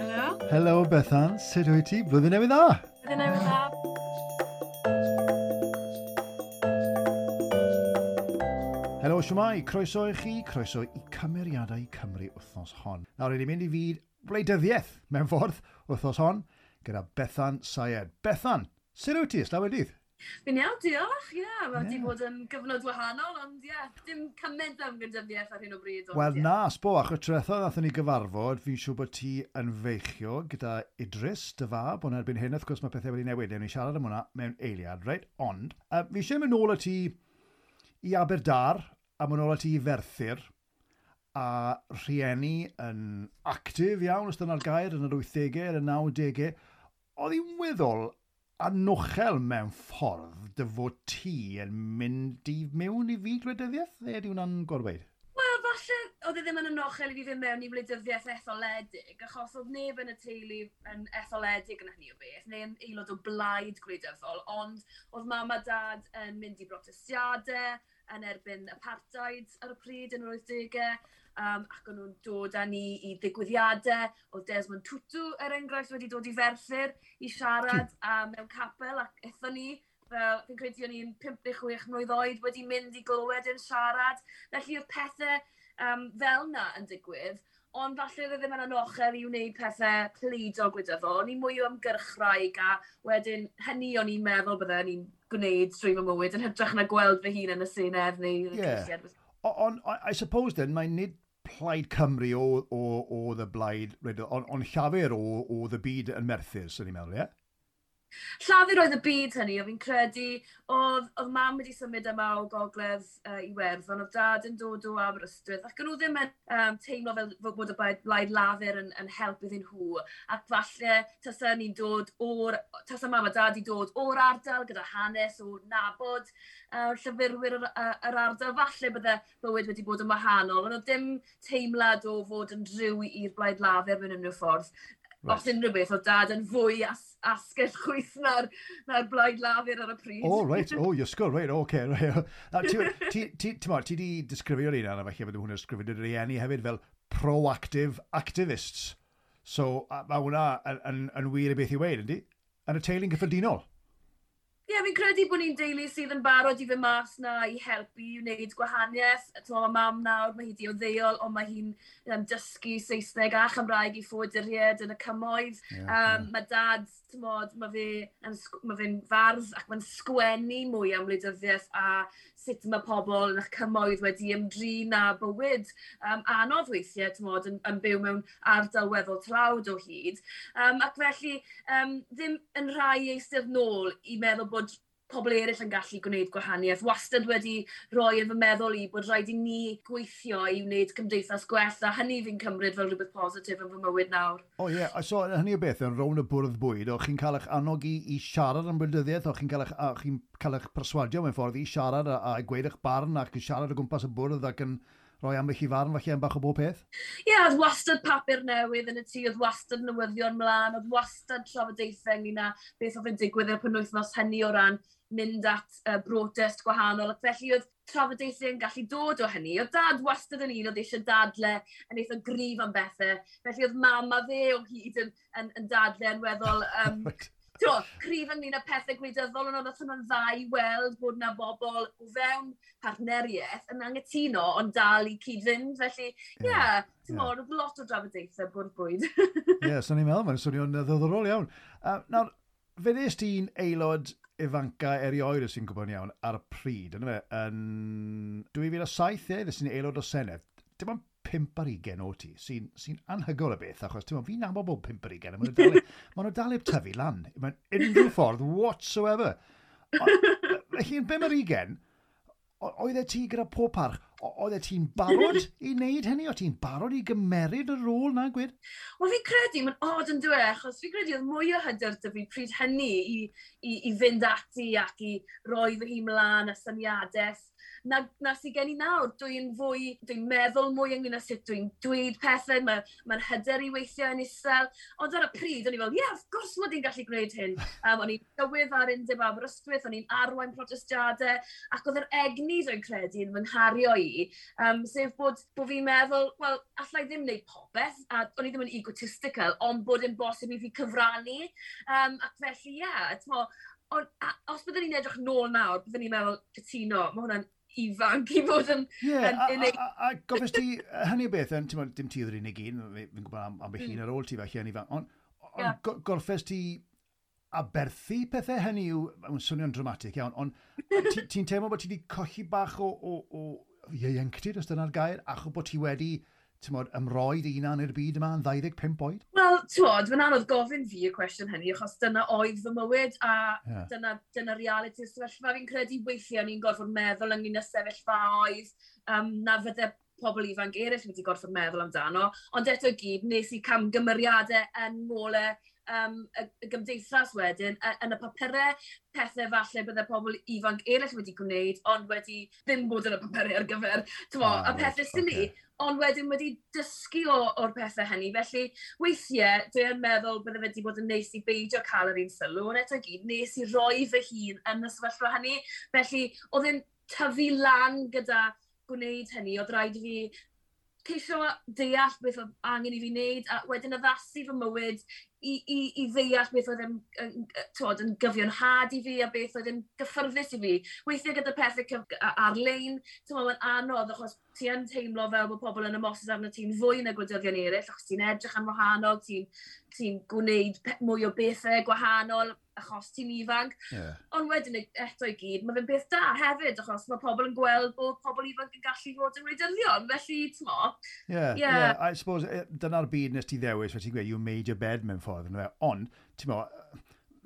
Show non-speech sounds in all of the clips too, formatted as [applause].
Helo. Helo Bethan, sut wyt ti? Blwyddyn newydd dda? Blwyddyn newydd dda. Helo siwmai, croeso i chi, croeso i cymeriadau Cymru wythnos hon. Nawr, rydym mynd i fyd wleidyddiaeth mewn ffordd wythnos hon gyda Bethan Syed. Bethan, sut wyt ti? Slawer dydd? Fi'n iawn, diolch. Ie, yeah, mae wedi bod yn gyfnod wahanol, ond dim cymaint am gyndyddiaeth ar hyn o bryd. Wel na, sbo, achos trethau ddathon ni gyfarfod, fi'n siŵr bod ti yn feichio gyda Idris, dy fab, ond erbyn hyn, wrth gwrs, mae pethau wedi newid, ewn ni siarad am hwnna mewn eiliad, reit? Ond, uh, fi eisiau mynd nôl y ti i Aberdar, a mynd nôl y ti i Ferthyr, a rhieni yn actif iawn, os dyna'r gair, yn yr 80au, yn y 90au. Oedd hi'n weddol anochel mewn ffordd dy fod ti yn mynd i mewn i fi gwleidyddiaeth? Neu ydy hwnna'n gorweud? Wel, falle oedd e ddim yn anochel i fi fynd mewn i wleidyddiaeth etholedig, achos oedd neb yn y teulu yn etholedig yn hynny o beth, neu yn aelod o blaid gwleidyddol, ond oedd mam a dad yn mynd i brotestiadau, yn erbyn apartheid ar y pryd yn yr 80au, um, ac o'n nhw'n dod â ni i ddigwyddiadau. Oedd Desmond Tutu, er enghraifft, wedi dod i ferthyr i siarad hmm. a mewn capel ac eithon ni fel, fi'n credu o'n i'n 56 mlynedd oed wedi mynd i glywed yn siarad. Felly oedd pethau um, fel na yn digwydd, ond falle oedd e ddim yn anochel i wneud pethau pleidio gwleidyddol. O'n i mwy o ymgyrchraig a wedyn hynny o'n i'n meddwl byddai o'n i'n gwneud trwy fy mywyd yn hytrach na gweld fy hun yn y senedd neu yn y yeah. Ond I, I suppose then mae nid Plaid Cymru o, o, o the blaid, ond on llafur o, o the byd yn Merthyr, sy'n ni'n meddwl, ie? Yeah? Llafur oedd y byd hynny, o fi'n credu, oedd, oedd mam wedi symud yma o gogledd uh, i werth, ond oedd dad yn dod o Aberystwyth, ac nhw ddim yn um, teimlo fel fel bod y blaid lafur yn, yn help iddyn nhw, ac falle tasa ni'n dod o'r, tasa mam a dad i dod o'r ardal gyda hanes, o nabod uh, llyfurwyr yr, uh, yr ardal, falle bydde bywyd wedi bod yn wahanol, ond oedd dim teimlad o fod yn rhyw i'r blaid lafur mewn unrhyw ffordd. Right. Os unrhyw beth, oedd dad yn fwy as, asgell chwyth na'r na blaid lafur ar y pryd. O, oh, right. O, oh, your school, right. O, okay. Right. [laughs] Ti wedi disgrifio'r un arna, felly fydde hwnna'n disgrifio'r rieni hefyd fel proactive activists. So, mae hwnna yn, yn, yn wir i beth i weid, yndi? Yn y teulu'n gyffredinol. Ie, yeah, fi'n credu bod ni'n deulu sydd yn barod i fy mas na i helpu i wneud gwahaniaeth. Mae mam nawr, mae hi di o ddeol, ond mae hi'n um, dysgu Saesneg a Chymraeg i ffod yr yn y cymoedd. Yeah, um, yeah. Mae dad, mod, mae fe'n ma fe fardd ac mae'n sgwennu mwy am wleidyddiaeth a sut mae pobl yn eich cymoedd wedi ymdrin a bywyd um, anodd weithiau mod, yn, yn byw mewn ardal weddol tlawd o hyd. Um, ac felly, um, ddim yn rhai eistedd nôl i meddwl bod bod pobl eraill yn gallu gwneud gwahaniaeth. Wastad wedi rhoi yn fy meddwl i bod rhaid i ni gweithio i wneud cymdeithas gwell, a hynny fi'n cymryd fel rhywbeth positif yn fy mywyd nawr. O oh, ie, yeah. so hynny o beth yn rown y bwrdd bwyd, o'ch chi'n cael eich annog i, i siarad am bwydyddiaeth, o'ch chi'n cael eich, chi cael eich perswadio mewn ffordd i siarad a, a gweud eich barn ac yn siarad o gwmpas y bwrdd ac yn rhoi ambell i farn falle yn bach o bob peth? Ie, yeah, oedd wastad papur newydd yn y tŷ, oedd wastad newyddion mlaen, oedd wastad trafodaethau ynglyn â beth oedd yn digwydd i'r penwythnos hynny o ran mynd at uh, brotest gwahanol, ac felly oedd trafodaethau yn gallu dod o hynny. Oedd dad wastad yn un, oedd eisiau dadle yn eitha grif am bethau. Felly oedd mam a fe o hyd yn, yn, yn dadle yn weddol, um, [laughs] Tio, cryf ynglyn â pethau gwleidyddol, ond oedd hwnna'n dda i weld bod yna bobl o fewn partneriaeth yn angytuno, ond dal i cyd-fynd. Felly, ie, yeah, ti'n yeah. oedd lot o drafodaethau bwrdd bwyd. [laughs] Ie, yeah, so ni'n meddwl, mae'n swnio'n ddoddorol iawn. Uh, nawr, fe nes ti'n aelod ifanca erioed sy'n gwybod iawn ar y pryd, yn fe? Yn 2007, ie, nes ti'n aelod o Senedd. Dim ond pimp ar ugen o ti, sy'n sy, anhygol y beth, achos ti'n fi'n nabod bod pimp ar ugen, maen nhw dal [laughs] heb tyfu lan, mewn unrhyw ffordd whatsoever. Felly, yn bim ar ugen, oedd e ti gyda pob parch, oedd e ti'n barod [laughs] i wneud hynny? O ti'n barod i gymeryd y rôl na, gwed? Wel, fi'n credu, mae'n odd yn dweud, achos fi'n credu oedd mwy o hyder dy fi pryd hynny i, i, i fynd ati ac i roi fy hun mlaen a syniadau na, na sydd gen i nawr. Dwi'n fwy, dwi'n meddwl mwy ynglyn â sut dwi'n dweud pethau, mae'n ma, hyder i weithio yn isel. Ond ar y pryd, o'n i fel, ie, yeah, of gwrs mod i'n gallu gwneud hyn. Um, o'n i'n dywydd ar undeb Aberystwyth, o'n i'n arwain protestiadau, ac oedd yr egni dwi'n credu yn fy nghario i, um, sef bod, bod fi'n meddwl, wel, allai ddim wneud popeth, a o'n i ddim yn egotistical, ond bod yn bosib i fi cyfrannu. Um, ac felly, ie, yeah, Ond os byddwn ni'n edrych nôl nawr, byddwn ni'n meddwl, cytuno, mae hwnna'n ifanc i fod yn... Ie, yeah, a, a, a, a gofes ti, hynny o beth, yn, dim ti oedd yr unig un, fi'n gwybod am, am beth hmm. un ar ôl ti felly yn ifanc, ond on, yeah. gorffes ti aberthu pethau hynny yw, yn swnio'n dramatic iawn, ond ti'n ti teimlo bod ti wedi colli bach o, o, o ieuenctid, os dyna'r gair, achos bod ti wedi tymod, ymroed unan i'r byd yma yn 25 oed? Wel, tywod, mae'n anodd gofyn fi y cwestiwn hynny, achos dyna oedd fy mywyd, a yeah. dyna, dyna reality sefyllfa. Fi'n credu weithiau ni'n gorfod meddwl ynglyn â sefyllfaoedd um, na fydde pobl ifanc eraill wedi gorfod meddwl amdano, ond eto gyd nes i camgymeriadau yn molau um, y, y gymdeithas wedyn, yn y papurau pethau falle byddai pobl ifanc eraill wedi gwneud, ond wedi ddim bod yn y papurau ar gyfer tyfo, ah, a pethau right, sy'n okay. ond wedyn wedi dysgu o, o'r pethau hynny. Felly, weithiau, dwi yn meddwl byddai wedi bod yn neis i beidio cael yr un sylw, ond eto gyd, nes i roi fy hun yn y sefyllfa hynny. Felly, oedd e'n tyfu lan gyda gwneud hynny, oedd rhaid i fi ceisio deall beth oedd angen i fi wneud, a wedyn addasu fy mywyd i, i, i ddeall beth oedd yn, yn, twod, yn gyfiawnhad i fi a beth oedd yn gyffyrddus i fi. Weithiau gyda pethau ar-lein, ti'n mae'n anodd achos ti yn teimlo fel bod pobl yn ymosod arno ti'n fwy na gwleidyddion eraill, achos ti'n edrych yn wahanol, ti'n ti gwneud mwy o bethau gwahanol, achos ti'n ifanc. Yeah. Ond wedyn eto i gyd, mae fe'n beth da hefyd, achos mae pobl yn gweld bod pobl ifanc yn gallu fod yn reidyddion, felly t'mo. Ie, yeah, yeah. yeah, I suppose e, dyna'r byd nes ti ddewis, fe ti'n gweud, you made your bed mewn ffordd, e? ond, ti'n t'mo,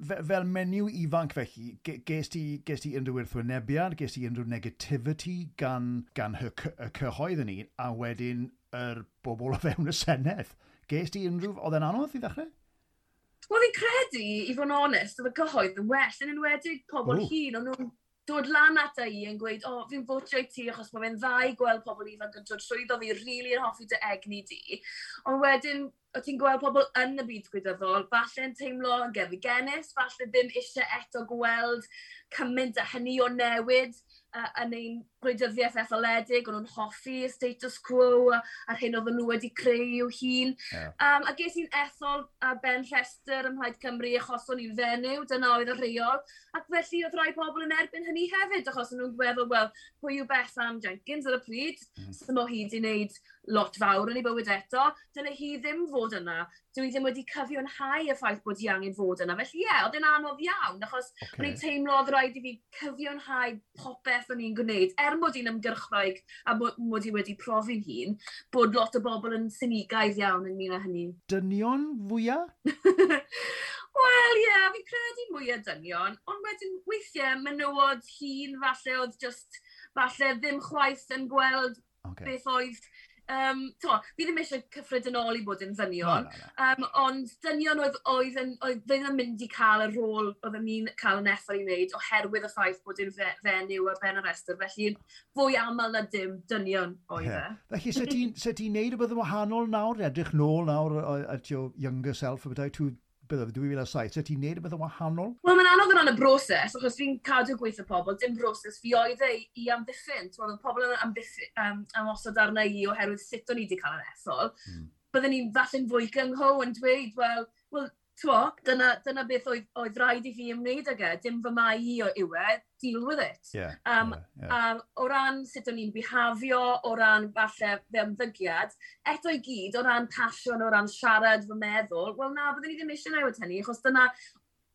fel menyw ifanc felly, ges ti, ges ti unrhyw wrthwynebiad, ges ti unrhyw negativity gan, gan y cyhoedd yn ni, a wedyn yr er bobl o fewn y senedd. Ges ti unrhyw... Oedd e'n anodd i ddechrau? Wel, fi'n credu, i fod yn onest, oedd y gyhoedd yn well, yn enwedig pobl Ooh. hun, ond nhw'n dod lan ata e i yn gweud, o, oh, fi'n fotio i ti achos mae fe'n ddau gweld pobl ifanc yn dod trwyddo fi, rili really yn hoffi dy egni di. Ond wedyn, o ti'n gweld pobl yn y byd gwleidyddol, falle'n teimlo yn gefigenis, falle ddim eisiau eto gweld cymaint a hynny o newid uh, yn ein gwleidyddiaeth etholedig, o'n nhw'n hoffi status quo a'r hyn oedd nhw wedi creu i'w hun. Yeah. Um, a ges i'n ethol a ben Rhester ym Mhlaid Cymru achos o'n i'n fenyw, dyna oedd y rheol, ac felly oedd rhai pobl yn erbyn hynny hefyd, achos o'n nhw'n gweddol, wel, pwy yw beth am Jenkins ar y pryd, mm. sy'n o hyd i wneud lot fawr yn ei bywyd eto, dyna hi ddim fod yna. Dwi ddim wedi cyfio'nhau y ffaith bod hi angen fod yna. Felly ie, yeah, oedd e'n anodd iawn, achos okay. o'n i'n teimlo oedd rhaid i fi cyfio'nhau popeth o'n i'n gwneud. Er mod i'n hi'n ymgyrchraig a mod i wedi profi'n hun, bod lot o bobl yn synigaidd iawn yn mynd â hynny. Dynion fwyaf? [laughs] Wel, ie, yeah, fi credu mwyaf dynion, ond wedyn weithiau menywod hun falle oedd just, falle ddim chwaith yn gweld okay. beth oedd Um, to, fi ddim eisiau cyffred yn ôl i bod yn ddynion, no, no, no. um, ond dynion oedd, oedd, yn, oedd ddim yn mynd i cael y rôl oedd yn ni'n cael yn effaith i wneud oherwydd y ffaith bod yn fe, fenyw ar ben y restr, felly fwy aml na dim dynion oedd e. Yeah. Felly, se ti'n ti neud y bydd yn wahanol nawr, edrych nôl nawr at your younger self, a bethau, to bydd bydde 2007, so ti'n neud y bydd bydde wahanol? Wel, mae'n anodd yn ran y broses, achos fi'n cadw gweithio pobl, dim broses fi oedd ei i amddiffyn. So, oedd pobl yn amddiffyn, um, amosod arna i oherwydd sut o'n i wedi cael yn ethol. Mm. Byddwn ni'n falle'n fwy gyngho yn dweud, wel, well, Twa, dyna, dyna beth oedd, oedd rhaid i fi ymwneud ag e, dim fy mai i o yw e, deal with it. Yeah, um, yeah, yeah. Um, o ran sut o'n i'n bihafio, o ran falle fe ymddygiad, eto i gyd o ran pasiwn, o ran siarad fy meddwl, wel na, byddwn i ddim eisiau newid hynny, achos dyna,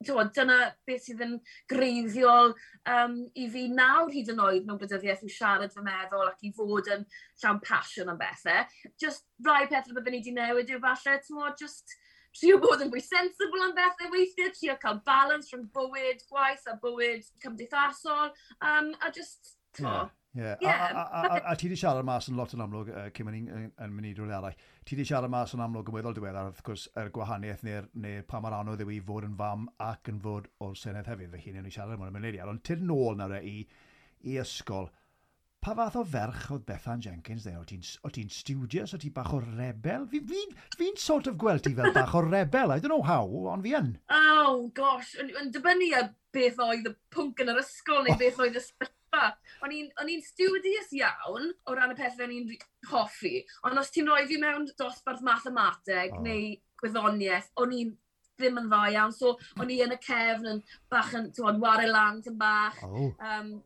tywod, dyna beth sydd yn greiddiol um, i fi nawr hyd yn oed mewn blydyddiaeth i siarad fy meddwl ac i fod yn llawn pasiwn am bethau. Just rai pethau byddwn i wedi newid yw falle, tywod, just trio bod yn fwy sensible am bethau weithiau, trio cael balance rhwng bywyd gwaith a bywyd cymdeithasol, um, a just, yeah. Yeah. yeah. A, a, a, a, a ti wedi siarad mas yn lot yn amlwg uh, cym mynd yn, yn mynd i drwy'r arall. Ti wedi siarad mas yn amlwg yn weddol diweddar, wrth gwrs, yr er gwahaniaeth neu'r neu pa mae'r anodd yw i fod yn fam ac yn fod o'r senedd hefyd. Fe chi'n ei siarad am yn mynd i ar. Ond tyd nôl nawr re i, i ysgol, pa fath o ferch oedd Bethan Jenkins dde? O ti'n studious, o ti'n bach o rebel? Fi'n fi, fi, fi sort of gweld ti fel bach o rebel, I don't know how, ond fi yn. Oh, gosh, yn dibynnu a beth oedd y pwnc yn yr ysgol neu beth oedd y sefyllfa. O'n i'n studious iawn o ran y pethau o'n i'n hoffi, ond os ti'n rhoi fi mewn dosbarth mathemateg oh. neu gwyddoniaeth, o'n i'n ddim yn dda iawn. So, o'n i yn y cefn yn bach yn, ti'n wario lan yn bach. Oh. Um,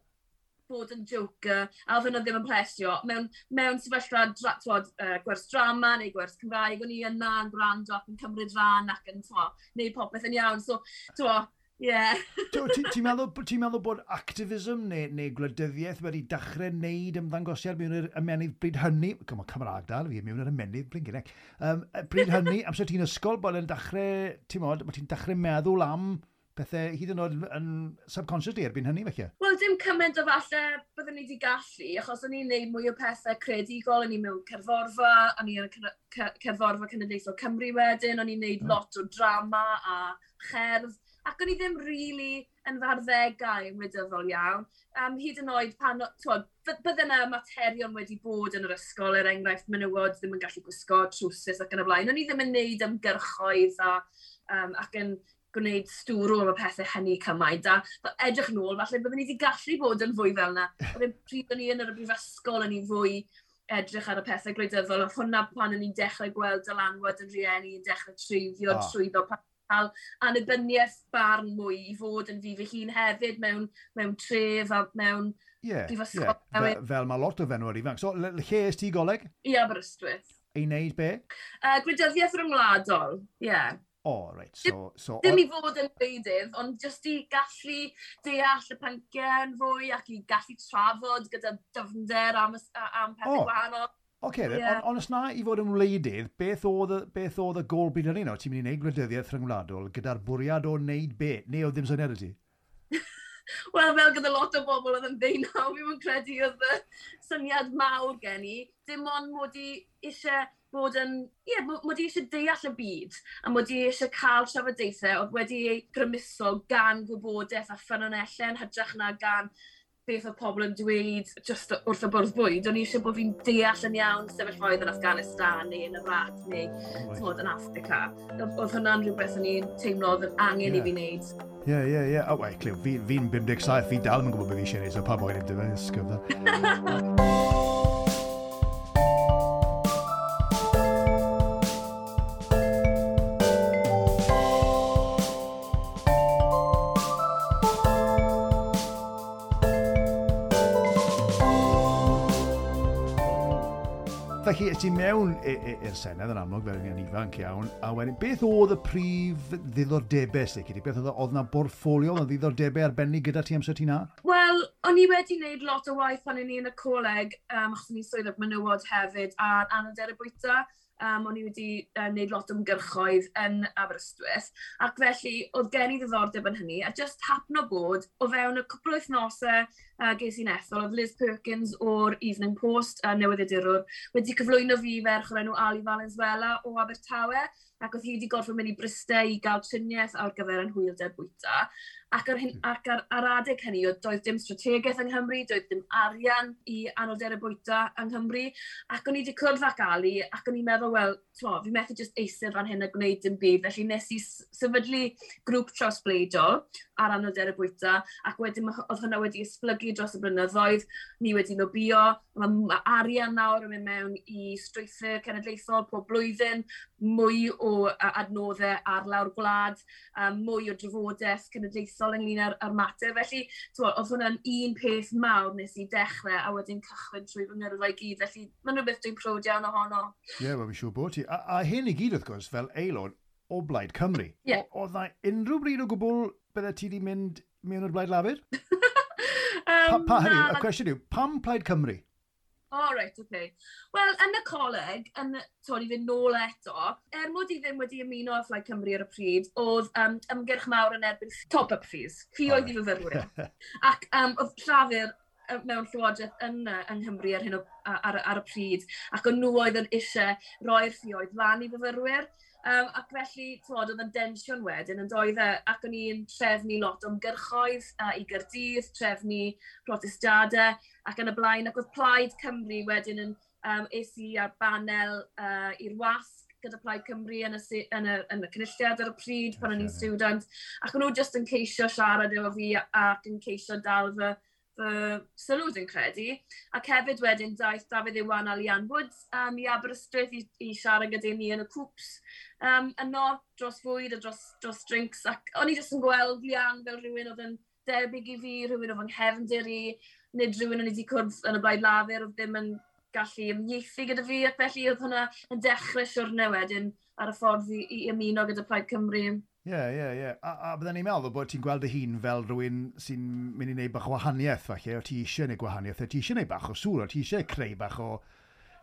bod yn joker, a oedd hynny ddim yn plesio, mewn, mewn sefyllfa twod, uh, gwers drama neu gwers Cymraeg, o'n i yna yn gwrando ac yn cymryd rhan ac yn twa, neu popeth yn iawn. So, twa, [laughs] Yeah. Ti'n meddwl, ti meddwl bod activism neu, neu gwleidyddiaeth wedi dechrau wneud ymddangosiad mewn i'r ymenydd bryd hynny? Cyma, Cymraeg dal, fi mewn i'r ymenydd, bryd gynec. Um, bryd hynny, amser ti'n ysgol, bod yn dechrau, ti'n modd, bod ti'n dechrau meddwl am pethau hyd yn oed yn subconscious di erbyn hynny felly? Wel, dim cymaint o falle byddwn ni wedi gallu, achos o'n i'n neud mwy o pethau credigol, o'n i'n mewn cerforfa, o'n i'n cerforfa Cenedlaethol Cymru wedyn, o'n i'n neud mm. lot o drama a cherdd, ac o'n i ddim really yn farddegau yn wydyddol iawn. Um, hyd yn oed pan, twod, bydde yna materion wedi bod yn yr ysgol, er enghraifft menywod ddim yn gallu gwisgo trwsus ac yn y blaen. O'n i ddim yn neud ymgyrchoedd a, um, ac yn gwneud stwrw am y pethau hynny cymaint, a edrych nôl, falle byddwn ni wedi gallu bod yn fwy fel yna. Byddwn [laughs] pryd o'n i yn yr brifysgol yn ni fwy edrych ar y pethau gwleidyddol, a hwnna pan o'n i'n dechrau gweld dylanwad yn rhieni, yn dechrau trwyddio oh. trwyddo, pan cael anibyniaeth barn mwy i fod yn fi fy hun hefyd mewn, mewn tref a mewn yeah, brifysgol. Yeah. Fel, fel mae lot o fenwyr ifanc. So, lle ys ti goleg? I Aberystwyth. I wneud be? Uh, gwleidyddiaeth ryngwladol, ie. Yeah. O, oh, reit, so... so Dim i fod yn reidydd, ond jyst i gallu deall y panciau'n fwy ac i gallu trafod gyda dyfnder am, am pethau oh. gwahanol. Oce, okay, yeah. ond on os na i fod yn wleidydd, beth oedd, beth oedd y gol byd yn un o? Ti'n mynd i wneud gwleidyddiaeth rhyngwladol gyda'r bwriad o wneud be? Neu oedd ddim syniad y ti? [laughs] Wel, fel gyda lot o bobl oedd yn ddeunaw, fi'n credu oedd y syniad mawr gen i. Dim ond mod i eisiau bod yn, ie, yeah, mod i eisiau deall y byd a mod i eisiau cael trafodaethau oedd wedi ei grymuso gan gwybodaeth a ffynonellau yn hytrach na gan beth oedd pobl yn dweud just wrth y bwrdd bwyd. O'n i eisiau bod fi'n deall yn iawn sefyllfaoedd yn Afghanistan neu yn Iraq neu oh yn Africa. Oedd hwnna'n rhywbeth o'n i'n teimlo oedd yn angen yeah. i fi wneud. Ie, ie, ie. O, wei, Cliw, fi'n fi 57, fi dal yn gwybod beth fi eisiau gwneud, so pa boi'n edrych yn ysgyfnod. [laughs] ti mewn i'r Senedd yn amlwg fel ni'n ifanc iawn, a wedyn beth oedd y prif ddiddordebau sydd gyda Beth oedd, oedd na borffolio, oedd ddiddordebau arbennig gyda ti amser ti na? Wel, o'n i wedi wneud lot o waith pan o'n i yn y coleg, um, achos o'n i swydd o'r menywod hefyd, a anader y bwyta. Um, o'n i wedi uh, wneud lot o ymgyrchoedd yn Aberystwyth, ac felly oedd gen i ddiddordeb yn hynny, a just hapno bod o fewn y cwpl o wythnosau uh, ges i'n ethol, oedd Liz Perkins o'r Evening Post, uh, newyddiadurwr, wedi cyflwyno fi ferch o'r enw Ali Valenzuela o Abertawe, ac oedd hi wedi gorfod mynd i Bristau i gael triniaeth ar gyfer yn hwylder bwyta. Ac ar, hyn, ac ar, ar adeg hynny, doedd dim strategaeth yng Nghymru, doedd dim arian i anoder y bwyta yng Nghymru, ac o'n i wedi cwrdd ac Ali, ac o'n i'n meddwl, wel, fi methu just eistedd fan hyn a gwneud dim byd, felly nes i sefydlu grŵp trawsbleido ar anoder y bwyta, ac wedyn oedd hwnna wedi esblygu dros y blynyddoedd. Ni wedi nobio, mae arian nawr yn mynd mewn i strwythur cenedlaethol pob blwyddyn, mwy o adnoddau ar lawr gwlad, mwy o drafodaeth cenedlaethol ynglyn â'r, ar mater. Felly, oedd hwnna'n un peth mawr nes i dechrau a wedyn cychwyn trwy fy ngyrfa i gyd. Felly, mae'n rhywbeth dwi'n prod iawn ohono. Ie, yeah, wel, mi'n siŵr bod ti. A, a hyn i gyd, wrth gwrs, fel aelod o Blaid Cymru. Yeah. Oedd na unrhyw bryd o gwbl bydde ti wedi mynd mewn o'r Blaid Lafur? [laughs] Um, pa, pa hynny, y cwestiwn yw, pam Plaid Cymru? O, oh, reit, oce. Okay. Wel, yn y coleg, yn, torri fynd nôl eto, er mod i ddim wedi ymuno â Flaid Cymru ar y pryd, oedd um, ymgyrch mawr yn erbyn top-up fees. Fi oedd i fyfyrwyr. [laughs] Ac um, oedd llafur mewn llywodraeth yn yng Nghymru ar, hyn o, ar, ar y pryd, ac o'n nhw oedd yn eisiau roi'r ffioedd lan i fyfyrwyr. Um, ac felly, tywod, oedd yn densiwn wedyn yn doedd e, ac o'n i'n trefnu lot o'n gyrchoedd uh, i gyrdydd, trefnu protestiadau ac yn y blaen, ac oedd Plaid Cymru wedyn yn um, es i ar banel uh, i'r wasg gyda Plaid Cymru yn y, yn y, yn y cynulliad ar y pryd pan o'n i'n student, ac o'n nhw jyst yn ceisio siarad efo fi ac yn ceisio dal fy uh, Saloud yn credu, ac hefyd wedyn daeth Dafydd Iwan a Lian Woods um, i Aberystwyth i, i siarad gyda ni yn y cwps um, yno dros fwyd a dros, dros drinks, ac o'n i jyst yn gweld Lian fel rhywun oedd yn debyg i fi, rhywun o fy nghefndir i, nid rhywun o'n i wedi cwrdd yn y blaid lafur oedd ddim yn gallu ymieithu gyda fi, ac felly oedd hwnna yn dechrau siwrne wedyn ar y ffordd i, i ymuno gyda Plaid Cymru. Ie, ie, ie. A, a byddwn ni'n meddwl bod ti'n gweld y hun fel rhywun sy'n mynd i wneud bach o wahaniaeth, falle, o ti eisiau gwneud gwahaniaeth, o ti eisiau gwneud bach o sŵr, o ti eisiau creu bach o,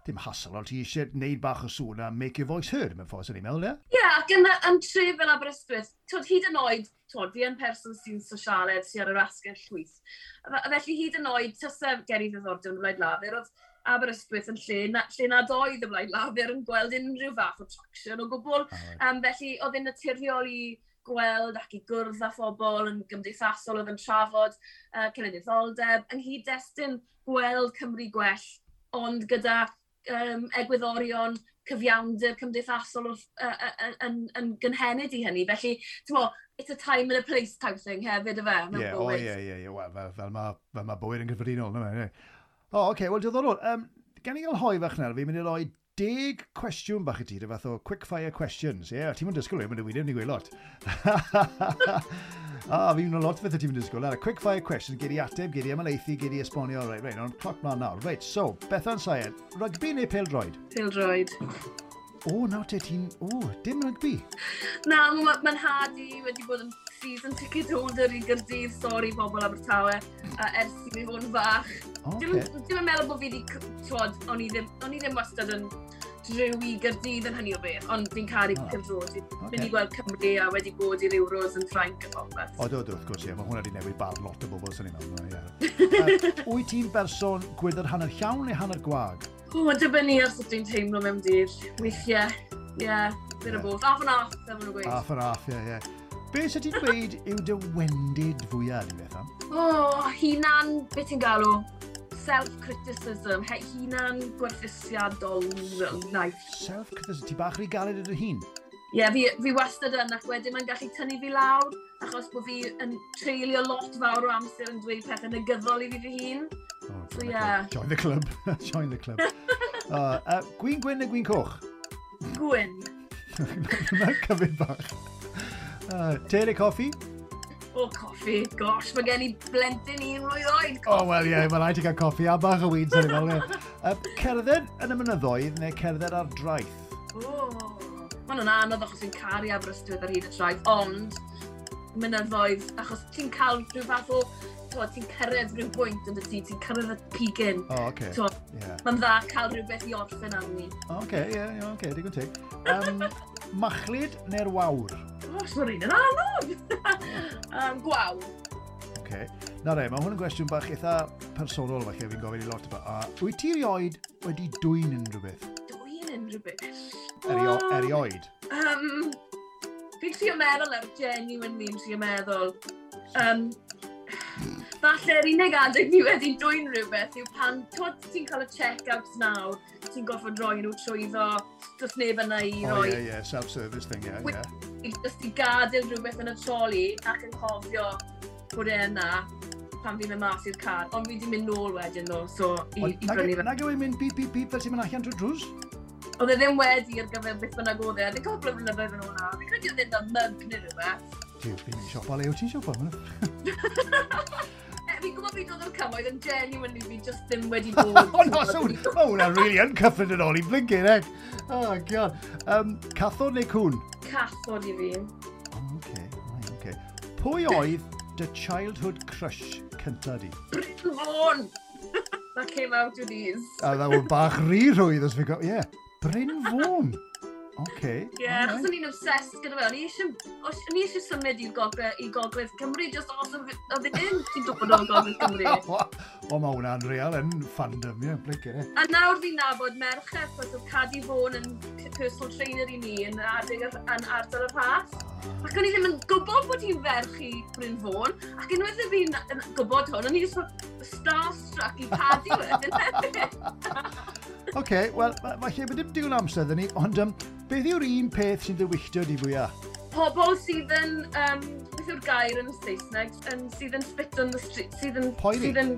dim hasl, ond ti eisiau gwneud bach o sŵn a make your voice heard, mewn ffordd, sy'n ei meddwl, ie? Ie, ac yn, yn tre fel Aberystwyth, twyd, hyd yn oed, twyd, fi yn person sy'n sosialed, sy'n ar yr asgell llwyth. Felly hyd yn oed, tasa ger i ddiddordeb yn wleid lafur, oedd Aberystwyth yn lle na, lle nad oedd y blaen lafer yn gweld unrhyw fath o traction o gwbl. Um, felly, oedd yn naturiol i gweld ac i gwrdd â phobl yn gymdeithasol oedd yn trafod uh, cenedlaetholdeb, ynghyd nghyd-destun gweld Cymru gwell, ond gyda um, egwyddorion cyfiawnder cymdeithasol wrth, uh, uh, yn, yn gynhenid i hynny. Felly, ti'n mo, it's a time and a place type thing hefyd y fe, mewn yeah, bywyd. ie, ie, yeah, fel, fel mae ma bywyd yn gyffredinol, no, no, no. O, oh, oce, okay, wel diddorol. Um, gen i gael hoi fach nawr, fi'n mynd i roi deg cwestiwn bach i ti, dy fath o quick fire questions. Ie, yeah, ti'n mynd disgwyl, mae'n dweud, ni'n gweud lot. A fi'n mynd lot [laughs] fethau ti'n mynd disgwyl. Ar y quick fire question, gyd i ateb, gyd i ymlaethu, gyd i esbonio. Reit, reit, ond cloc mlaen nawr. Reit, so, Bethan Saen, rygbi neu peldroed? Peldroed. O, oh, nawr te ti'n... O, oh, dim rygbi. Na, mae'n ma had i wedi bod yn season ticket holder i Gyrdydd, sori bobl Abertawe, a ers i mi fod yn fach. Okay. Dim, yn meddwl bod fi wedi, twod, o'n i ddim, o'n i ddim wastad yn driw i Gyrdydd yn hynny o beth, ond fi'n caru oh. cyfrod. Okay. mynd i gweld Cymru a wedi bod i'r Euros yn Ffranc a popeth. O, do, do, wrth gwrs, ie. Mae hwnna wedi newid bar lot o bobl sy'n ei meddwl. [laughs] Wyt ti'n berson gwydr hanner llawn neu hanner gwag? O, dibynnu ar sut dwi'n teimlo mewn dydd. Weithiau, ie. Yeah. Bit yeah. of both. Half and half, fel maen gweud. Half and half, ie, yeah, ie. Yeah. Be sy'n ti'n dweud yw dy wendid fwyaf, ni beth am? O, oh, hunan, beth ti'n galw? Self-criticism, he, hunan gwerthusiadol life. Self-criticism, ti bach rhi galed y hun? Ie, yeah, fi, fi wastad yn, ac wedyn mae'n gallu tynnu fi lawr, achos bod fi yn treulio lot fawr o amser yn dweud pethau negyddol i fi fy hun. Oh, so, yeah. Join the club. Join the club. uh, uh, gwyn gwyn neu gwyn coch? Gwyn. [laughs] Mae'n cyfyd bach. Uh, Teir y coffi? O, coffi. Gosh, mae gen i blentyn un mlwydd oed. O, oh, wel ie, yeah, [laughs] mae rhaid i gael coffi a bach o weeds ar ei uh, Cerdded yn y mynyddoedd neu cerdded ar draeth? O, oh, mae'n nhw'n anodd achos fi'n caru Aberystwyth ar hyd y traeth, ond mynyddoedd, achos ti'n cael rhyw fath o ti'n cyrraedd rhyw bwynt yn y ti, ti'n cyrraedd y pigyn. O, oh, oce. Okay. Yeah. Mae'n dda cael rhywbeth i orffen arni. O, oce, ie, oce, digon teg. Um, [laughs] machlid neu'r wawr? O, un yn anodd! um, gwawr. Okay. Na re, mae hwn yn gwestiwn bach eitha personol falle fi'n gofyn i lot o ba. A wyt ti erioed wedi dwy'n unrhyw beth? Dwy'n unrhyw beth? Erio, erioed? Um, fi'n trio meddwl ar genuine fi'n trio meddwl. Um, falle'r unig adeg ni wedi dwy'n rhywbeth yw pan ti'n cael y check-ups nawr, ti'n gorfod roi nhw trwyddo, dros neb yna i roi. Oh, yeah, yeah, self-service thing, yeah, yeah. Just i gadael rhywbeth yn y troli ac yn cofio bod e yna pan fi'n mynd mas i'r car, ond fi wedi mynd nôl wedyn nhw, so i, i brynu fe. Nag yw e'n mynd bip bip bip fel ti'n mynd allan trwy drws? Oedd e ddim wedi ar gyfer beth bynnag oedd e, ddim e cofio blynyddoedd yn hwnna, fi'n credu oedd e'n mynd mug neu rhywbeth. Ti'n mynd siopa le, yw ti'n siopa? bod fi dod o'r cymoedd yn genuinely fi just ddim wedi [laughs] bod. oh, no, so, oh, hwnna'n really uncyffred yn ôl i blinkin, ed. Oh, god. Um, cathod neu cwn? Cathod i fi. Oh, okay, right, okay. Pwy oedd dy childhood crush cynta di? Bryn Fôn! [laughs] That came out of these. A was bach ri rwydd os fi go... Yeah. Bryn Fawn. Okay. Ie, yeah, achos o'n i'n obsessed gyda fe. O'n i eisiau symud i'r gogledd, Cymru, just os oedd e ddim ti'n dod o'r gogledd Cymru. [laughs] o, mae hwnna'n real yn fandom, ie, yeah, blicyn. A nawr fi'n nabod merched, chos oedd Cadi Fôn yn personal trainer i ni yn adeg yn ardal y pas. Ah. Ac o'n i ddim yn gwybod bod hi'n ferch i Bryn Fôn, ac unwaith y fi'n gwybod hwn, o'n i ddim starstruck i Cadi wedyn hefyd. [laughs] okay, wel, falle bod dim digon amser ddyn ni, ond um, beth yw'r un peth sy'n dywylltio di fwyaf? Pobl sydd yn, um, beth yw'r gair yn y Saesneg, um, sydd yn spit on the street, sydd yn... Poeri. Sydd yn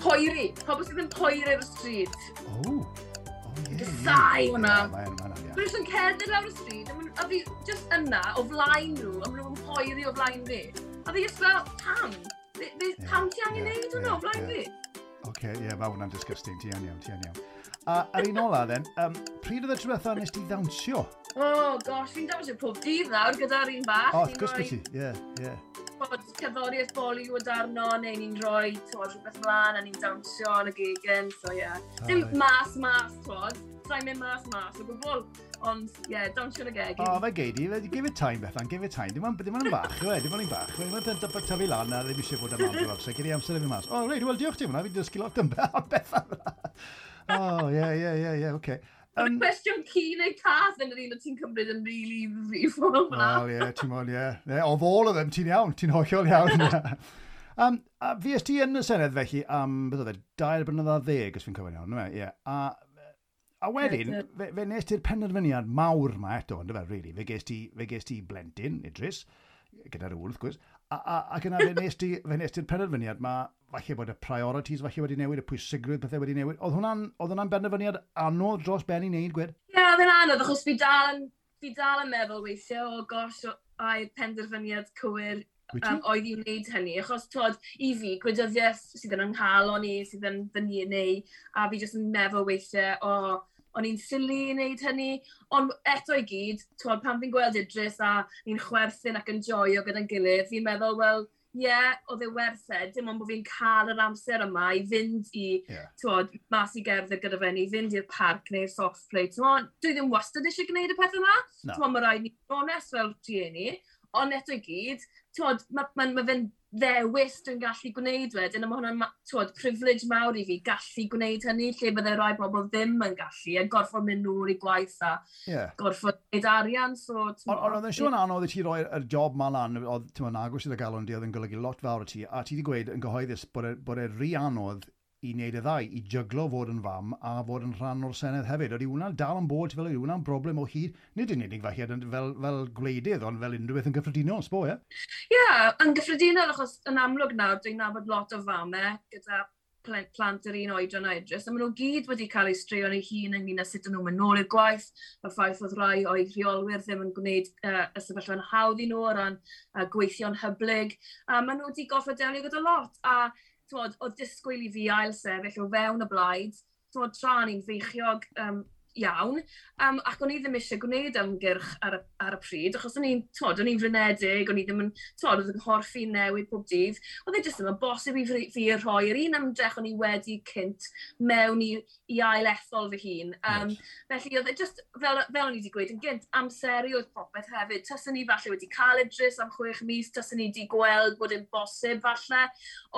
poeri. Pobl sydd yn poeri ar y stryd. O, Oh. oh Sai hwnna. Mae'n Rwy'n yn cerdded lawr y stryd, a fi just yna, o flaen nhw, a maen nhw'n poeri o flaen fi. A fi just fel, pam? Pam ti angen neud hwnna o flaen fi? Oce, ie, yeah, mae hwnna'n disgusting. Ti iawn, iawn, ti iawn, iawn. A ar un ola, then, um, pryd oedd y tro nes ti ddawnsio? Oh, gosh, fi'n dawnsio pob dydd nawr gyda'r un bach. O, oh, wrth gwrs beth ti, ie, ie. Bod cerddoriaeth Bollywood arno, neu ni'n rhoi, twod, rhywbeth mlaen, a ni'n dawnsio yn y gegin, so ie. Yeah. Dim mas, mas, twod. Sa'n mynd mas, mas, o gwbl. Ond, ie, yeah, dawnsio yn y geg. O, fe geidi, give it time, Bethan, give it time. Dim ond dim ond yn bach, yw e, dim ond yn bach. Dim ond yn tyfu lan a ddim eisiau bod yn am o'r amser, gyda amser yn mas. O, oh, reid, wel, diolch ti fyna, fi'n dysgu lot yn Bethan. O, ie, ie, ie, ie, oce. Mae'n um, cwestiwn ci neu cath yn yr un o ti'n cymryd yn rili really, ddifol yna. Wel, ie, ti'n mwyn, ie. Of all of them, ti'n iawn, ti'n hollol iawn. [laughs] um, a fi ti yn y Senedd felly am, beth oedd e, dair blynedd a ddeg, os fi'n cofyn iawn, ie. Yeah. A A wedyn, fe, fe nes ti'r penderfyniad mawr ma eto, ynddo fe, really. Fe ges ti, fe ges ti blentyn, Idris, gyda'r wrth gwrs, a, a, ac yna fe [laughs] nes ti, fe nes ti'r penderfyniad ma, falle bod y priorities falle wedi newid, y pwysigrwydd pethau wedi newid. Oedd hwnna'n hwnna benderfyniad anodd dros ben i wneud, gwed? Ie, yeah, oedd yn anodd, achos fi dal yn, fi dal yn meddwl weithio, o gosh, a'i penderfyniad cywir um, oedd i'n wneud hynny. Achos, twod, i fi, gwleidyddiaeth sydd yn ynghalon ni, sydd yn fy ni neu, a fi jyst yn meddwl weithiau, o, oh, o'n i'n sili i wneud hynny, ond eto i gyd, twod, pan fi'n gweld Idris a ni'n chwerthin ac yn joio gyda'n gilydd, fi'n meddwl, wel, ie, yeah, oedd e werth e, dim ond bod fi'n cael yr amser yma i fynd i, yeah. twod, mas i gerdded gyda fe, i fynd i'r parc neu'r soft play, twod, dwi ddim wastad eisiau gwneud y peth yma, no. twod, mae rhaid ni'n onest fel rhieni, ond eto i gyd, twod, mae ma, ma, ma fe'n ddewis dwi'n gallu gwneud wedyn, a mae hwnna'n, twod, privilege mawr i fi gallu gwneud hynny, lle bydde rai bobl ddim yn gallu, a gorfod mynd nôl i gwaith a yeah. gorfod gwneud arian. So, Ond oedd yn siŵr anodd i ti roi'r job ma lan, oedd ti'n agos i'r galon di, oedd yn golygu lot fawr o ti, a ti wedi gweud yn gyhoeddus bod e'r e rhi anodd i wneud y ddau, i jyglo fod yn fam a fod yn rhan o'r Senedd hefyd. Oeddi hwnna'n dal yn bod, fel yw hwnna'n broblem o hyd, nid yn unig falle fel, fel gwleidydd, ond fel unrhyw beth yn gyffredinol, sbo, ie? Yeah? Ie, yeah, yn gyffredinol, achos yn amlwg nawr, dwi'n nabod lot o famau e, gyda plant yr un oedran a edrych, a maen nhw gyd wedi cael eu streo yn eu hun ynglyn â sut nhw'n mynd nôl i'r gwaith, y ffaith oedd rai o'i rheolwyr ddim yn gwneud uh, y sefyllfa'n hawdd i nhw o ran uh, gweithio'n hyblyg, a maen nhw wedi goffa delio gyda lot, a twod, o disgwyl i fi ail sefyll o fewn y blaid, twod, tra ni'n feichiog um, iawn, um, ac o'n i ddim eisiau gwneud ymgyrch ar, ar y pryd, achos o'n i'n, twod, o'n i'n frenedig, o'n i ddim yn, twod, oedd yn horfi newid pob dydd, oedd e jyst ddim yn bosib i fi, fi rhoi yr un ymdrech o'n i wedi cynt mewn i, i ail-ethol fy hun. Um, yes. Felly, oedd e just, fel, fel o'n i wedi gweud, yn gynt amseru oedd popeth hefyd. Tysyn ni falle wedi cael edrys am chwech mis, tysyn ni wedi gweld bod yn bosib falle,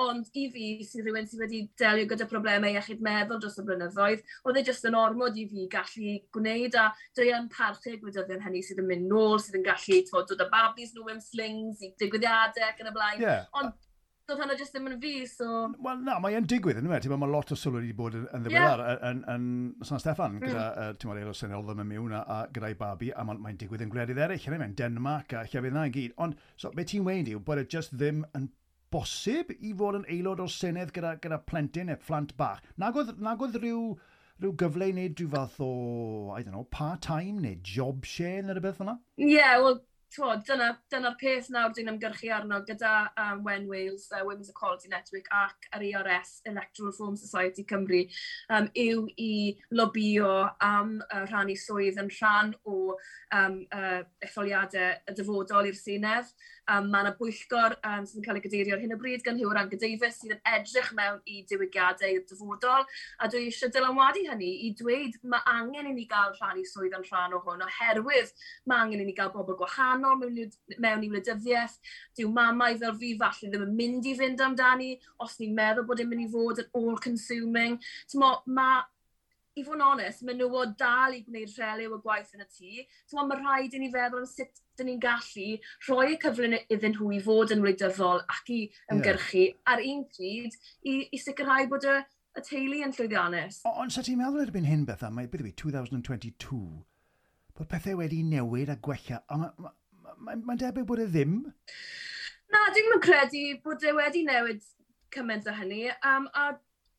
ond i fi sydd rhywun sydd wedi delio gyda problemau iechyd meddwl dros y blynyddoedd, oedd e just yn ormod i fi gallu gwneud a dwi yn parchu gwleidyddion hynny sydd yn mynd nôl, sydd yn gallu tfod, dod â babis nhw mewn slings i digwyddiadau ac yn y blaen. Yeah. Ond doedd hwnna jyst ddim yn fi, so... Wel, na, mae'n digwydd yn ymwneud. E? Mae lot o sylw wedi bod yn, yn ddiweddar yn, yn, yn San Steffan, mm. gyda, mm. uh, ti'n meddwl, Eilwys Senol ddim yn mewn a, a gyda'i babi, a mae'n mae digwydd yn gwledydd eraill, yn e? mae'n Denmark a llefydd na i gyd. Ond, so, be ti'n weid yw bod e just ddim yn bosib i fod yn aelod o'r Senedd gyda, gyda plentyn neu phlant bach. Nag oedd, nag oedd rhyw, rhyw gyfle i wneud rhyw fath o, I don't know, part-time neu job share neu rhywbeth fyna? Ie, yeah, wel, twod, dyna'r dyna, dyna peth nawr dwi'n ymgyrchu arno gyda um, Wen Wales, uh, Women's Equality Network ac yr ERS, Electoral Reform Society Cymru, um, yw i lobio am uh, rhannu swydd yn rhan o um, uh, etholiadau y dyfodol i'r Senedd um, mae yna bwyllgor um, sydd yn cael ei gadeirio ar hyn o bryd gan Hyw'r Angen Davies sydd yn edrych mewn i diwygiadau i'r dyfodol. A dwi eisiau dylanwadu hynny i dweud mae angen i ni gael rhannu swydd yn rhan o hwn oherwydd mae angen i ni gael bobl gwahanol mewn, mewn i wleidyddiaeth dyw mamau fel fi falle ddim yn mynd i fynd amdani. Os ni'n meddwl bod yn mynd i fod yn all-consuming. Mae i fod yn onest, mae nhw o dal i gwneud rhelew y gwaith yn y tŷ. So, mae rhaid i ni feddwl am sut dyn ni'n gallu rhoi y cyfle iddyn nhw i fod yn wleidyddol ac i ymgyrchu yeah. ar un pryd i, i sicrhau bod y, y teulu yn llwyddiannus. Ond sa ti'n meddwl erbyn hyn beth am, mae beth 2022, bod pethau wedi newid a gwella, ond mae'n ma, ma, ma, ma debyg bod e ddim? Na, dwi'n credu bod e wedi newid cymaint o hynny, um, a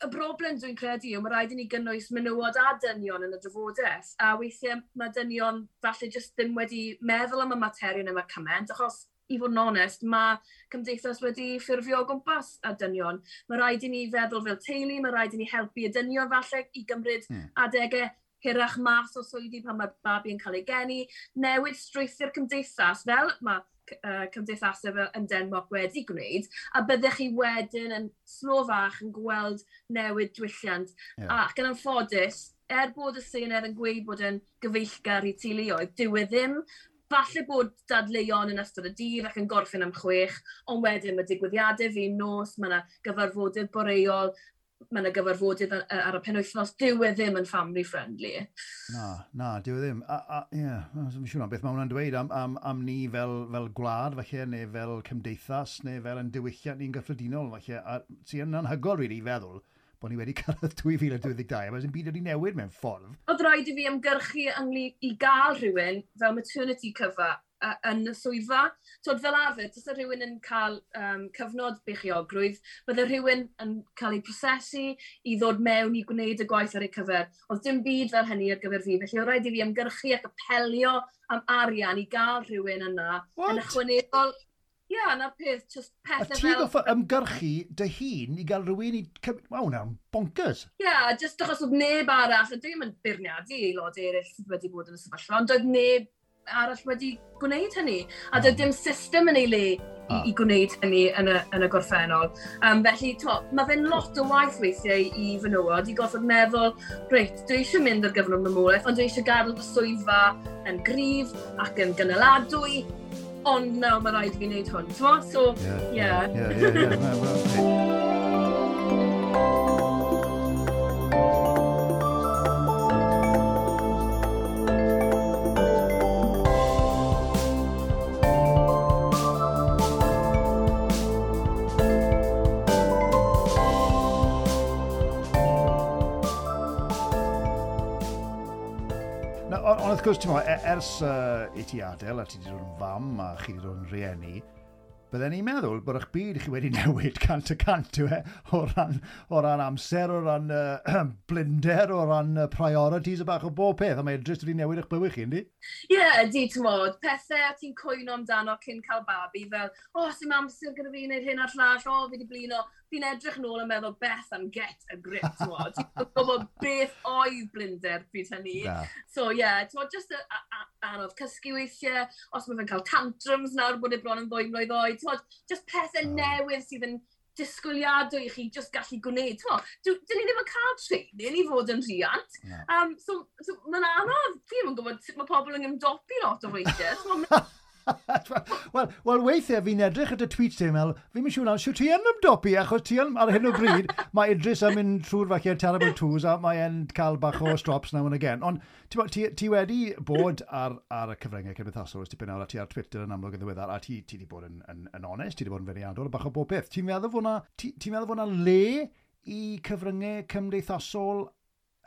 y broblem dwi'n credu yw, mae rhaid i ni gynnwys menywod a dynion yn y dyfodau. A weithiau mae dynion falle jyst ddim wedi meddwl am y materion yma cymaint, achos i fod yn onest, mae cymdeithas wedi ffurfio o gwmpas a dynion. Mae rhaid i ni feddwl fel teulu, mae rhaid i ni helpu y dynion falle i gymryd mm. adegau hirach mas o swyddi pan mae babi yn cael ei geni, newid strwythu'r cymdeithas, fel mae uh, cymdeithasau fel yn Denmark wedi gwneud, a byddech chi wedyn yn slo fach yn gweld newid diwylliant. Yeah. Ac yn anffodus, er bod y Senedd yn gweud bod yn gyfeillgar i teuluoedd, dyw e ddim falle bod dadleuon yn ystod y dydd ac yn gorffen am chwech, ond wedyn mae digwyddiadau fi nos, mae yna gyfarfodydd boreol, mae yna gyfarfodydd ar y penwythnos, dyw e ddim yn family friendly. Na, na, dyw e ddim. A, a, yeah, I'm siŵr beth mae hwnna'n dweud am, am, am ni fel, fel gwlad, falle, neu fel cymdeithas, neu fel yn diwylliant ni'n gyffredinol, falle. A ti yn anhygol, really, i feddwl bod ni wedi [laughs] cyrraedd 2022, a mae'n byd wedi newid mewn ffordd. Oedd rhaid i fi ymgyrchu ynglyn i gael rhywun fel maternity cover uh, yn y swyddfa. Tod, fel arfer, tysa rhywun yn cael um, cyfnod beichiogrwydd, bydde rhywun yn cael ei prosesu i ddod mewn i gwneud y gwaith ar ei cyfer. Oedd dim byd fel hynny ar gyfer fi, felly oedd rhaid i fi ymgyrchu ac apelio am arian i gael rhywun yna. What? Yn ychwanegol, Ie, yeah, na peth, just pethau fel... A ti goffa ymgyrchu dy hun i gael rhywun i cymryd... Waw, na'n bonkers. Ie, yeah, just achos oedd neb arall, a dwi'n mynd beirniadu i lod eraill wedi bod yn y sefyllfa, ond oedd neb arall wedi gwneud hynny. A mm. doedd dim system yn ei le i, ah. i gwneud hynny yn y, yn y gorffennol. Um, felly, to, mae fe'n lot o waith weithiau i fenywod i gorfod meddwl, reit, dwi eisiau mynd ar gyfnod mamolaeth, ond dwi eisiau gadw y swyddfa yn gryf ac yn gynaladwy, ond nawr mae rhaid i fi wneud hwn. So, ie. Ie, ie, ie. Ond wrth gwrs, ti'n meddwl, ers uh, i ti adael a ti wedi dod yn fam a chi wedi dod yn rhieni, bydden ni'n meddwl bod eich byd chi wedi [laughs] newid cant y cant yw e, o ran, o ran amser, o ran uh, [clears throat] blinder, o ran uh, priorities a bach o bob peth, a mae edrych wedi newid eich bywyd chi, ynddi? Ie, yeah, di, ti'n modd, pethau a ti'n cwyno amdano cyn cael babi, fel, o, oh, sy'n amser gyda fi wneud hyn a'r llall, o, oh, fi wedi blino, fi'n edrych nôl yn meddwl beth am get a grip, ti'n gwybod beth oedd blinder pryd hynny. So, ie, yeah, ti'n just anodd cysgu weithiau, os mae fe'n cael tantrums nawr bod e bron yn ddwy mlynedd oed, ti'n just pethau oh. newydd sydd yn disgwyliadwy i chi just gallu gwneud. Ti'n dyn ni ddim yn cael training i fod yn rhiant. No. Um, so, so mae'n anodd, fi ddim yn gwybod, mae pobl yn ymdopi lot o weithiau. [laughs] Wel, well, weithiau fi'n edrych at y tweets ti'n meddwl, fi'n mynd siŵr nawr, siw ti yn ymdopi, achos ti yn, ar hyn o bryd, mae Idris yn mynd trwy'r falle terrible twos a mae'n cael bach o strops now and again. Ond ti, ti wedi bod ar, ar y cyfryngau cymdeithasol, os ti nawr, a ti ar Twitter yn amlwg yn ddiweddar, a ti, ti wedi bod yn, yn, yn onest, ti wedi bod yn feriadol, bach o bob beth. Ti'n meddwl fod yna le i cyfryngau cymdeithasol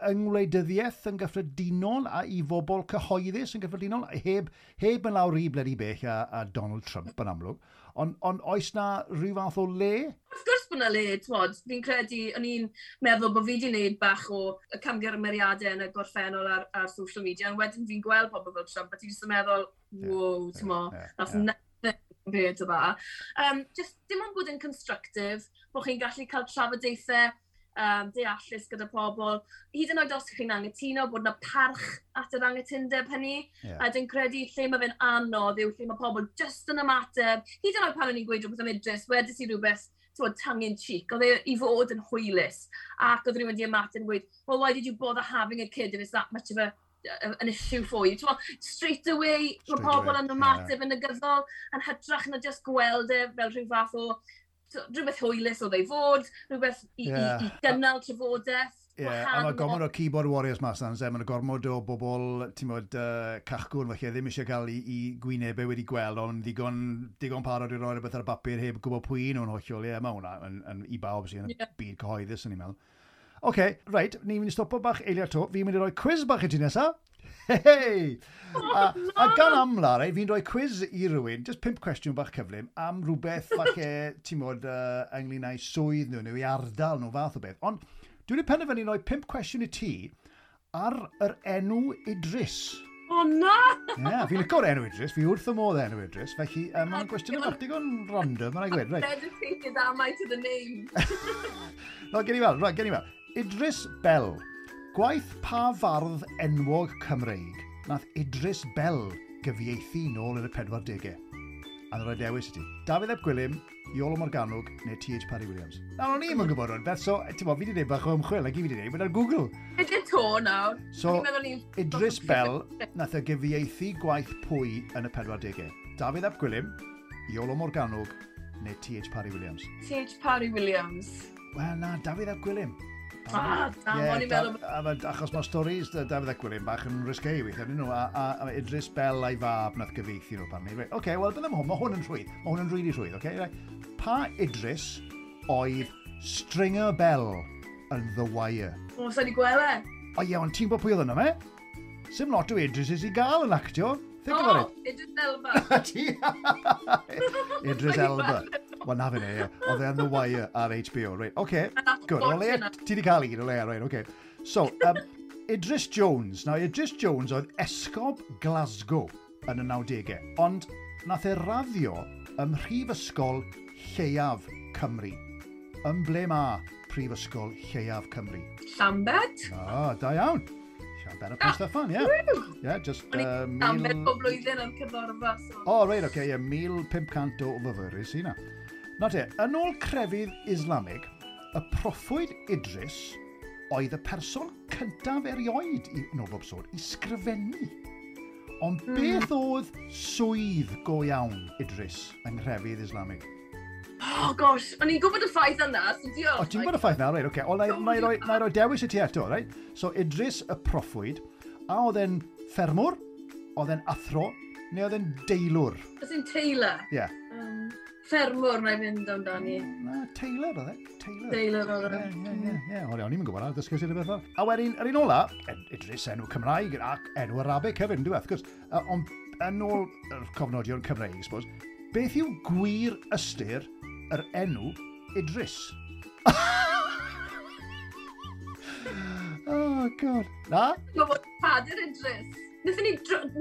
yng ngwleidyddiaeth yn gyffredinol a i fobl cyhoeddus yn gyffredinol, heb, heb yn lawr i bledi bech a, a Donald Trump yn amlwg. Ond on, oes na rhyw fath o le? Wrth gwrs bod yna le, twod. Fi'n credu, o'n i'n meddwl bod fi wedi gwneud bach o y camgymeriadau yn y gorffennol ar, ar social media, ond wedyn fi'n gweld pobl fel Trump, a ti'n just yn meddwl, wow, yeah, ti'n mo, yeah, that's yeah. nothing compared to that. Um, just, dim ond bod yn constructive, bod chi'n gallu cael trafodaethau um, deallus gyda pobl. Hyd yn oed os chi'n angytuno bod yna parch at yr angytundeb hynny, yeah. a dwi'n credu lle mae fe'n anodd yw lle mae pobl just yn ymateb. Hyd yn oed pan o'n i'n gweud rhywbeth am Idris, wedys i rhywbeth tywod, tangen cheek, oedd e i fod yn hwylus, ac oedd rhywun di ymateb yn gweud, well, why did you bother having a kid if it's that much of a an issue for you. Well, straight away, mae pobl yn ymateb yeah. yn y gyddol yn hytrach na just gweld e fel rhyw fath o rhywbeth hwylus oedd ei fod, rhywbeth i, yeah. i, i gynnal trafodaeth. Ie, yeah, a mae gormod o keyboard warriors mas yna, mae'n gormod o bobl, ti'n modd, uh, cachgwn, felly e ddim eisiau cael i, i gwynebau wedi gweld, ond digon, digon parod i roi rhywbeth ar y bapur heb gwybod pwy nhw'n hollol, ie, yeah, mae hwnna yn, yn, i bawb sy'n yeah. byd cyhoeddus yn ei meddwl. Oce, okay, reit, ni'n mynd i stopo bach eiliad to. Fi'n mynd i roi quiz bach i ti nesaf. Hei! Oh, a, a gan amla, right, fi'n rhoi quiz i rywun, just pimp cwestiwn bach cyflym, am rhywbeth [laughs] falle, ti'n modd, uh, ynglyn â'i swydd nhw, neu i ardal nhw fath o beth. Ond dwi'n ei penderfynu rhoi pimp cwestiwn i ti ar yr enw Idris. O na! Ie, yeah, fi'n licor enw Idris, fi wrth y modd enw Idris, felly um, mae'n gwestiwn yn artigon random, mae'n ei gweud, reit. Dedicated am I to the name. [laughs] no, gen i fel, right, gen i fel. Idris Bell. Gwaith pa fardd enwog Cymreig nath Idris Bell gyfieithu nôl yn y 40au. A ddod dewis i ti. Dafydd Ep Gwilym, Iolo Morganwg neu TH Parry Williams. Nawr, o'n i'n yn gwybod hwn, beth so, ti'n bod, fi wedi gwneud bach o ymchwil, ac i fi wedi gwneud, ar Google. Ydy to nawr. So, Idris Bell nath y gyfieithu gwaith pwy yn y 40au. Dafydd Ap Gwilym, Iolo Morganwg neu TH Parry Williams. TH Parry Williams. Wel na, Dafydd Ap Gwilym. Ah, o'n i'n meddwl... Achos mae storys Dafydd Ecwilin bach yn risgau i weithio, nhw, a, a, a Idris Bell a'i fab nath gyfeithi nhw pan ni. Oce, okay, wel, byddem hwn, mae hwn yn rhwydd. Mae hwn yn rili rhwydd, oce? Okay? Pa Idris oedd Stringer Bell yn The Wire? O, sa'n i gwele? O ie, ond ti'n bod pwy oedd yna me? Sim lot o Idris i gael yn actio. Think oh, about it. Oh, Idris Elba. [laughs] Idris Elba. Wel, na fe ie. oedd e yn The Wire ar HBO, right. OK, ah, good. O le, ti di cael un o leia, right, OK. So, um, Idris Jones. Now, Idris Jones oedd esgob Glasgow yn y 90au, ond nath e raddio ym Mhrifysgol Lleiaf Cymru. Ym ble ma Prifysgol Lleiaf Cymru? Llambed. Ah, da iawn better push ah, that fun, yeah. Woo! Just uh, mil... Ambell o blwyddyn yn cyfnodfa. O, oh, reid, oce, okay, yeah, 1500 o fyfyrus i na. Na te, yn ôl crefydd Islamig, y proffwyd Idris oedd y person cyntaf erioed i Nobob Sôn i sgrifennu. Ond mm. beth oedd swydd go iawn Idris yng Nghrefydd Islamig? Oh gosh, o'n i'n gwybod y ffaith yna, so diolch. O, ti'n gwybod y ffaith yna, reit, oce. Okay. O, na i roi dewis i ti eto, reit? So, Idris y proffwyd, a oedd e'n ffermwr, oedd e'n athro, neu oedd e'n deilwr? Oedd e'n teilor? Ie. Yeah. Um, ffermwr na i fynd amdani. Na, teilor oedd e. Teilor. Teilor oedd e. Ie, ie, ie. O'n i'n gwybod ar ddysgu sydd y beth A wedyn, yr un ola, Idris enw Cymraeg ac enw Arabic hefyd, dwi'n gwybod, ond yn ôl yr cofnodion Cymreig, suppose, beth yw gwir ystyr yr enw Idris. oh, god. Na? Mae bod Cadir Idris. Nethon ni,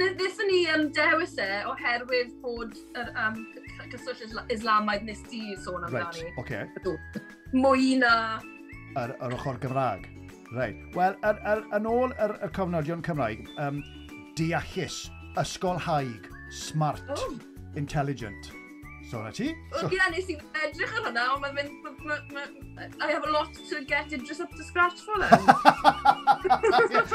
nethon ni um, dewis e oherwydd bod yr um, cyswllt Islamaidd nes di sôn amdani. Right, oce. okay. Mwy na... Yr, yr ochr Gymraeg. Right. Wel, yn, er, er, ôl yr, yr cofnodion Cymraeg, um, deallus, ysgolhaig, smart, oh. intelligent. So na ti? Wel, gyda nes i'n edrych ar hwnna, ond mae'n mynd... I have a lot to get in just up to scratch for them.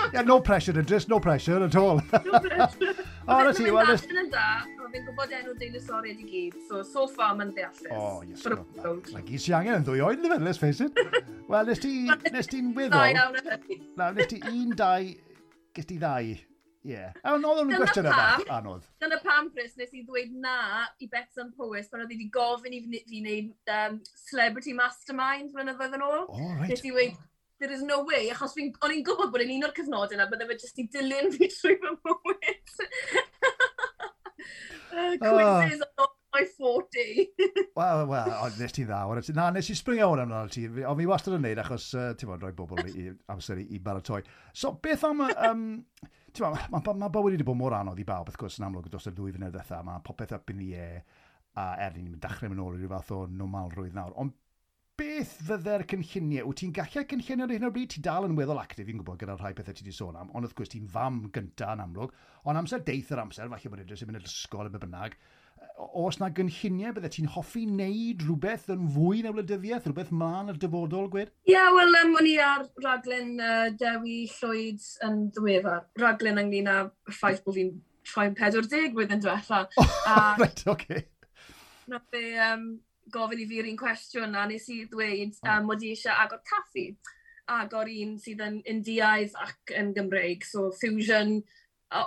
[laughs] yeah, no pressure, Idris, no pressure at all. [laughs] no pressure. [laughs] O, oh, na ti, wel... Mae'n da, ond fi'n gwybod enw deinosaurio i gyd, so so far mae'n deallus. O, oh, yes. Mae gyd si angen yn ddwy oed, nefyd, let's face it. Wel, nes ti'n weddol... Na, nes ti un, dau... Nes ti ddau Ie. Yeah. A oedd nhw'n gwestiwn yma, anodd. Dyna pam, Chris, nes i ddweud na i Bets Bethan Powys, pan oedd i wedi gofyn i fi wneud um, Celebrity Mastermind flynyddoedd yn ôl. Oh, right. Nes i dweud, there is no way, achos o'n i'n gwybod bod yn un o'r cyfnod yna, bydde fe jyst i dilyn fi trwy fy mywyd. [laughs] quizzes oh. my 40. [laughs] Wel, wel, nes ti dda. Na, nes i springio hwn amdano ti, ond fi wastad yn neud achos, uh, ti'n bod, rhoi bobl i, amser i, i baratoi. So, beth am... Um, Mae ma, ma, bywyd wedi bod mor anodd i bawb, wrth gwrs, yn amlwg, dros y dwy fynedd ddetha, mae popeth up in the air, a er ni'n mynd dachrau mynd ôl i ryw fath o normalrwydd nawr. Ond beth fydde'r cynlluniau? Wyt ti'n gallu cynllunio ar hyn o bryd? Ti dal yn weddol actif, fi'n gwybod, gyda'r rhai pethau ti wedi sôn am, ond wrth gwrs ti'n fam gyntaf yn amlwg, ond amser deith yr amser, falle bod edrych yn mynd i'r ysgol yn bynnag, os na gynlluniau bydde ti'n hoffi wneud rhywbeth yn fwy na wleidyddiaeth, rhywbeth mlaen ar dyfodol, gwed? Ie, yeah, wel, um, o'n i ar raglen uh, Dewi Llwyd yn ddiweddar. Raglen ynglyn â ffaith bod fi'n troi'n 40 blwyddyn diwetha. Oh, uh, right, oce. Okay. Na fe um, gofyn i fi'r un cwestiwn a nes i ddweud um, mod i eisiau agor caffi agor un sydd yn Indiaidd ac yn Gymreig, so fusion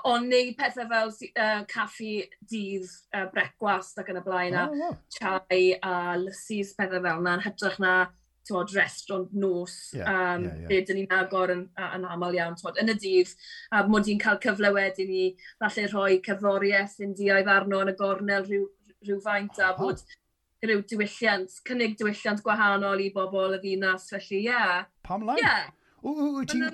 ond neud pethau fel uh, caffi dydd, uh, brecwast ac yn y blaen, oh, yeah. a chai a lysys pethau fel yna, yn hytrach na tywod, restaurant nos, yeah, um, yeah, yeah. lle ni'n agor yn, yn aml iawn. Tywod, yn y dydd, a mod i'n cael cyfle wedyn i falle rhoi cerddoriaeth yn diaidd arno yn y gornel rhyw, rhywfaint a bod rhyw diwylliant, cynnig diwylliant gwahanol i bobl y ddinas, felly ie. Yeah. Pam lai? Ie. Yeah wyt ti'n...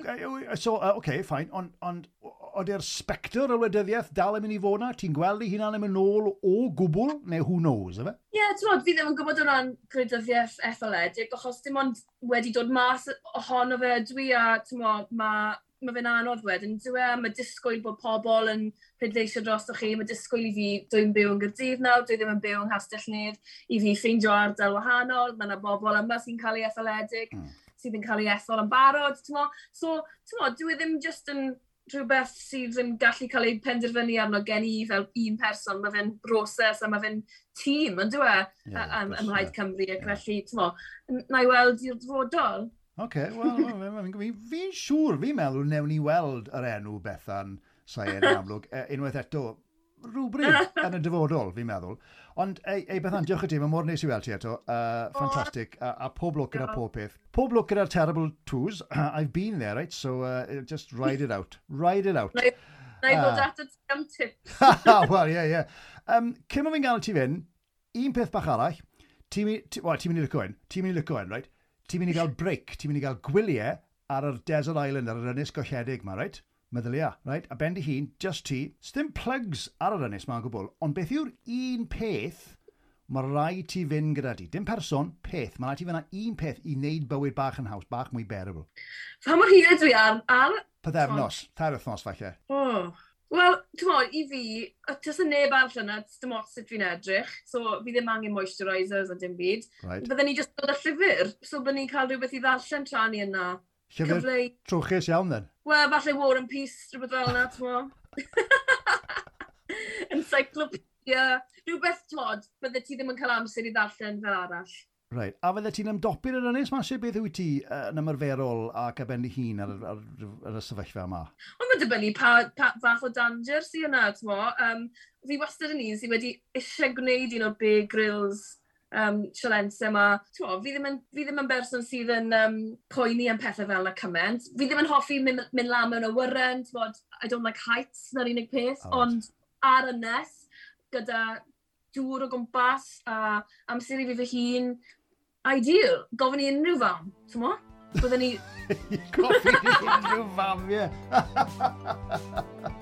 So, uh, okay, fine, ond on, on, on e'r spectr y wleidyddiaeth dal yn mynd i fod na? Ti'n gweld ei huna'n yn mynd nôl o gwbl, neu who knows, efe? Ie, yeah, ti'n fi ddim yn gwybod o ran gwleidyddiaeth etholedig, achos dim ond wedi dod mas ohono fe dwi, a ti'n mae ma fe'n anodd wedyn, dwi e, mae disgwyl bod pobl yn rhedleisio dros chi, mae disgwyl i fi, dwi'n byw yn Gyrdydd nawr, dwi ddim yn byw yng Nghastell Nedd, i fi ffeindio ardal wahanol, mae yna bobl yma sy'n cael ei etholedig. Mm sydd yn cael ei ethol yn barod, ti'n So, ti'n mo, dwi e ddim just yn rhywbeth sydd yn gallu cael ei penderfynu arno gen i fel un person. Mae fe'n broses a mae fe'n tîm, yn dwi e, yeah, ym Mhlaid Cymru. Ac yeah. felly, ti'n mo, na i weld i'r dyfodol. Oce, okay, wel, fi'n siŵr, fi'n meddwl newn ni weld yr enw Bethan Sain yn amlwg e, unwaith eto rhywbryd [laughs] yn y dyfodol, fi'n meddwl. Ond, ei, ei Bethan, diolch i ti, mae mor neis i weld ti eto. Uh, fantastic. A, a pob lwc gyda pob peth. Pob lwc gyda'r terrible twos. [clears throat] I've been there, right? So, uh, just ride it out. Ride it out. Na i fod ah. at y am tips. [laughs] Wel, ie, ie. Cym o fi'n gael ti fynd, un peth bach arall. Ti'n mynd i lyco hyn. Ti'n mynd i lyco hyn, right? Ti'n mynd i gael break. Ti'n mynd i gael gwyliau ar yr Desert Island, ar yr Ynys Golledig, ma, right? meddylia, right? A ben dy hun, just ti, ddim plugs ar yr ynnes mae'n gwbl, ond beth yw'r un peth mae rai ti fynd gyda ti. Dim person, peth. Mae rai ti fyna un peth i wneud bywyd bach yn haws, bach mwy bearable. Pa mor hir dwi ar? ar... Pythefnos, tair wythnos falle. Oh. Wel, ti'n mo, i fi, tas y neb arall yna, dim ots sut fi'n edrych, so fi ddim angen moisturisers a dim byd. Right. Bydden ni jyst dod â llyfr, so bydden ni'n cael rhywbeth i ddarllen tra ni yna. Llyfr cyfle... trwchus iawn, then. Wel, falle War and Peace, rhywbeth fel yna, ti'n [laughs] Encyclopedia. Rhywbeth, ti'n bydde ti ddim yn cael amser i ddarllen fel arall. Right. A fydde ti'n ymdopi'r yr ynnes, Masha, beth yw ti uh, yn ymarferol ac ar ben hun ar, ar, ar, ar, y sefyllfa yma? Ond mae'n dibynnu pa, pa fath o danger sy'n yna, ti'n mo. Um, fi wastad yn un sydd wedi eisiau gwneud un o big grills um, sialense yma. Fi ddim, yn, fi ddim yn berson sydd yn um, poeni am pethau fel y cyment. Fi ddim yn hoffi mynd, mynd lan mewn awyren, bod, I don't like heights, na'r unig peth, oh. ond ar y nes, gyda dŵr o gwmpas a amser i fi fy hun, ideal, gofyn i unrhyw fam, ti'n mo? Byddwn ni... [laughs] Gofyn i unrhyw fam, ie.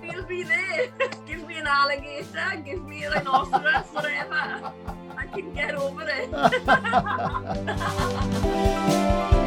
Feel be there. Give me an alligator, give me a rhinoceros, whatever. can [laughs] get over it. [laughs]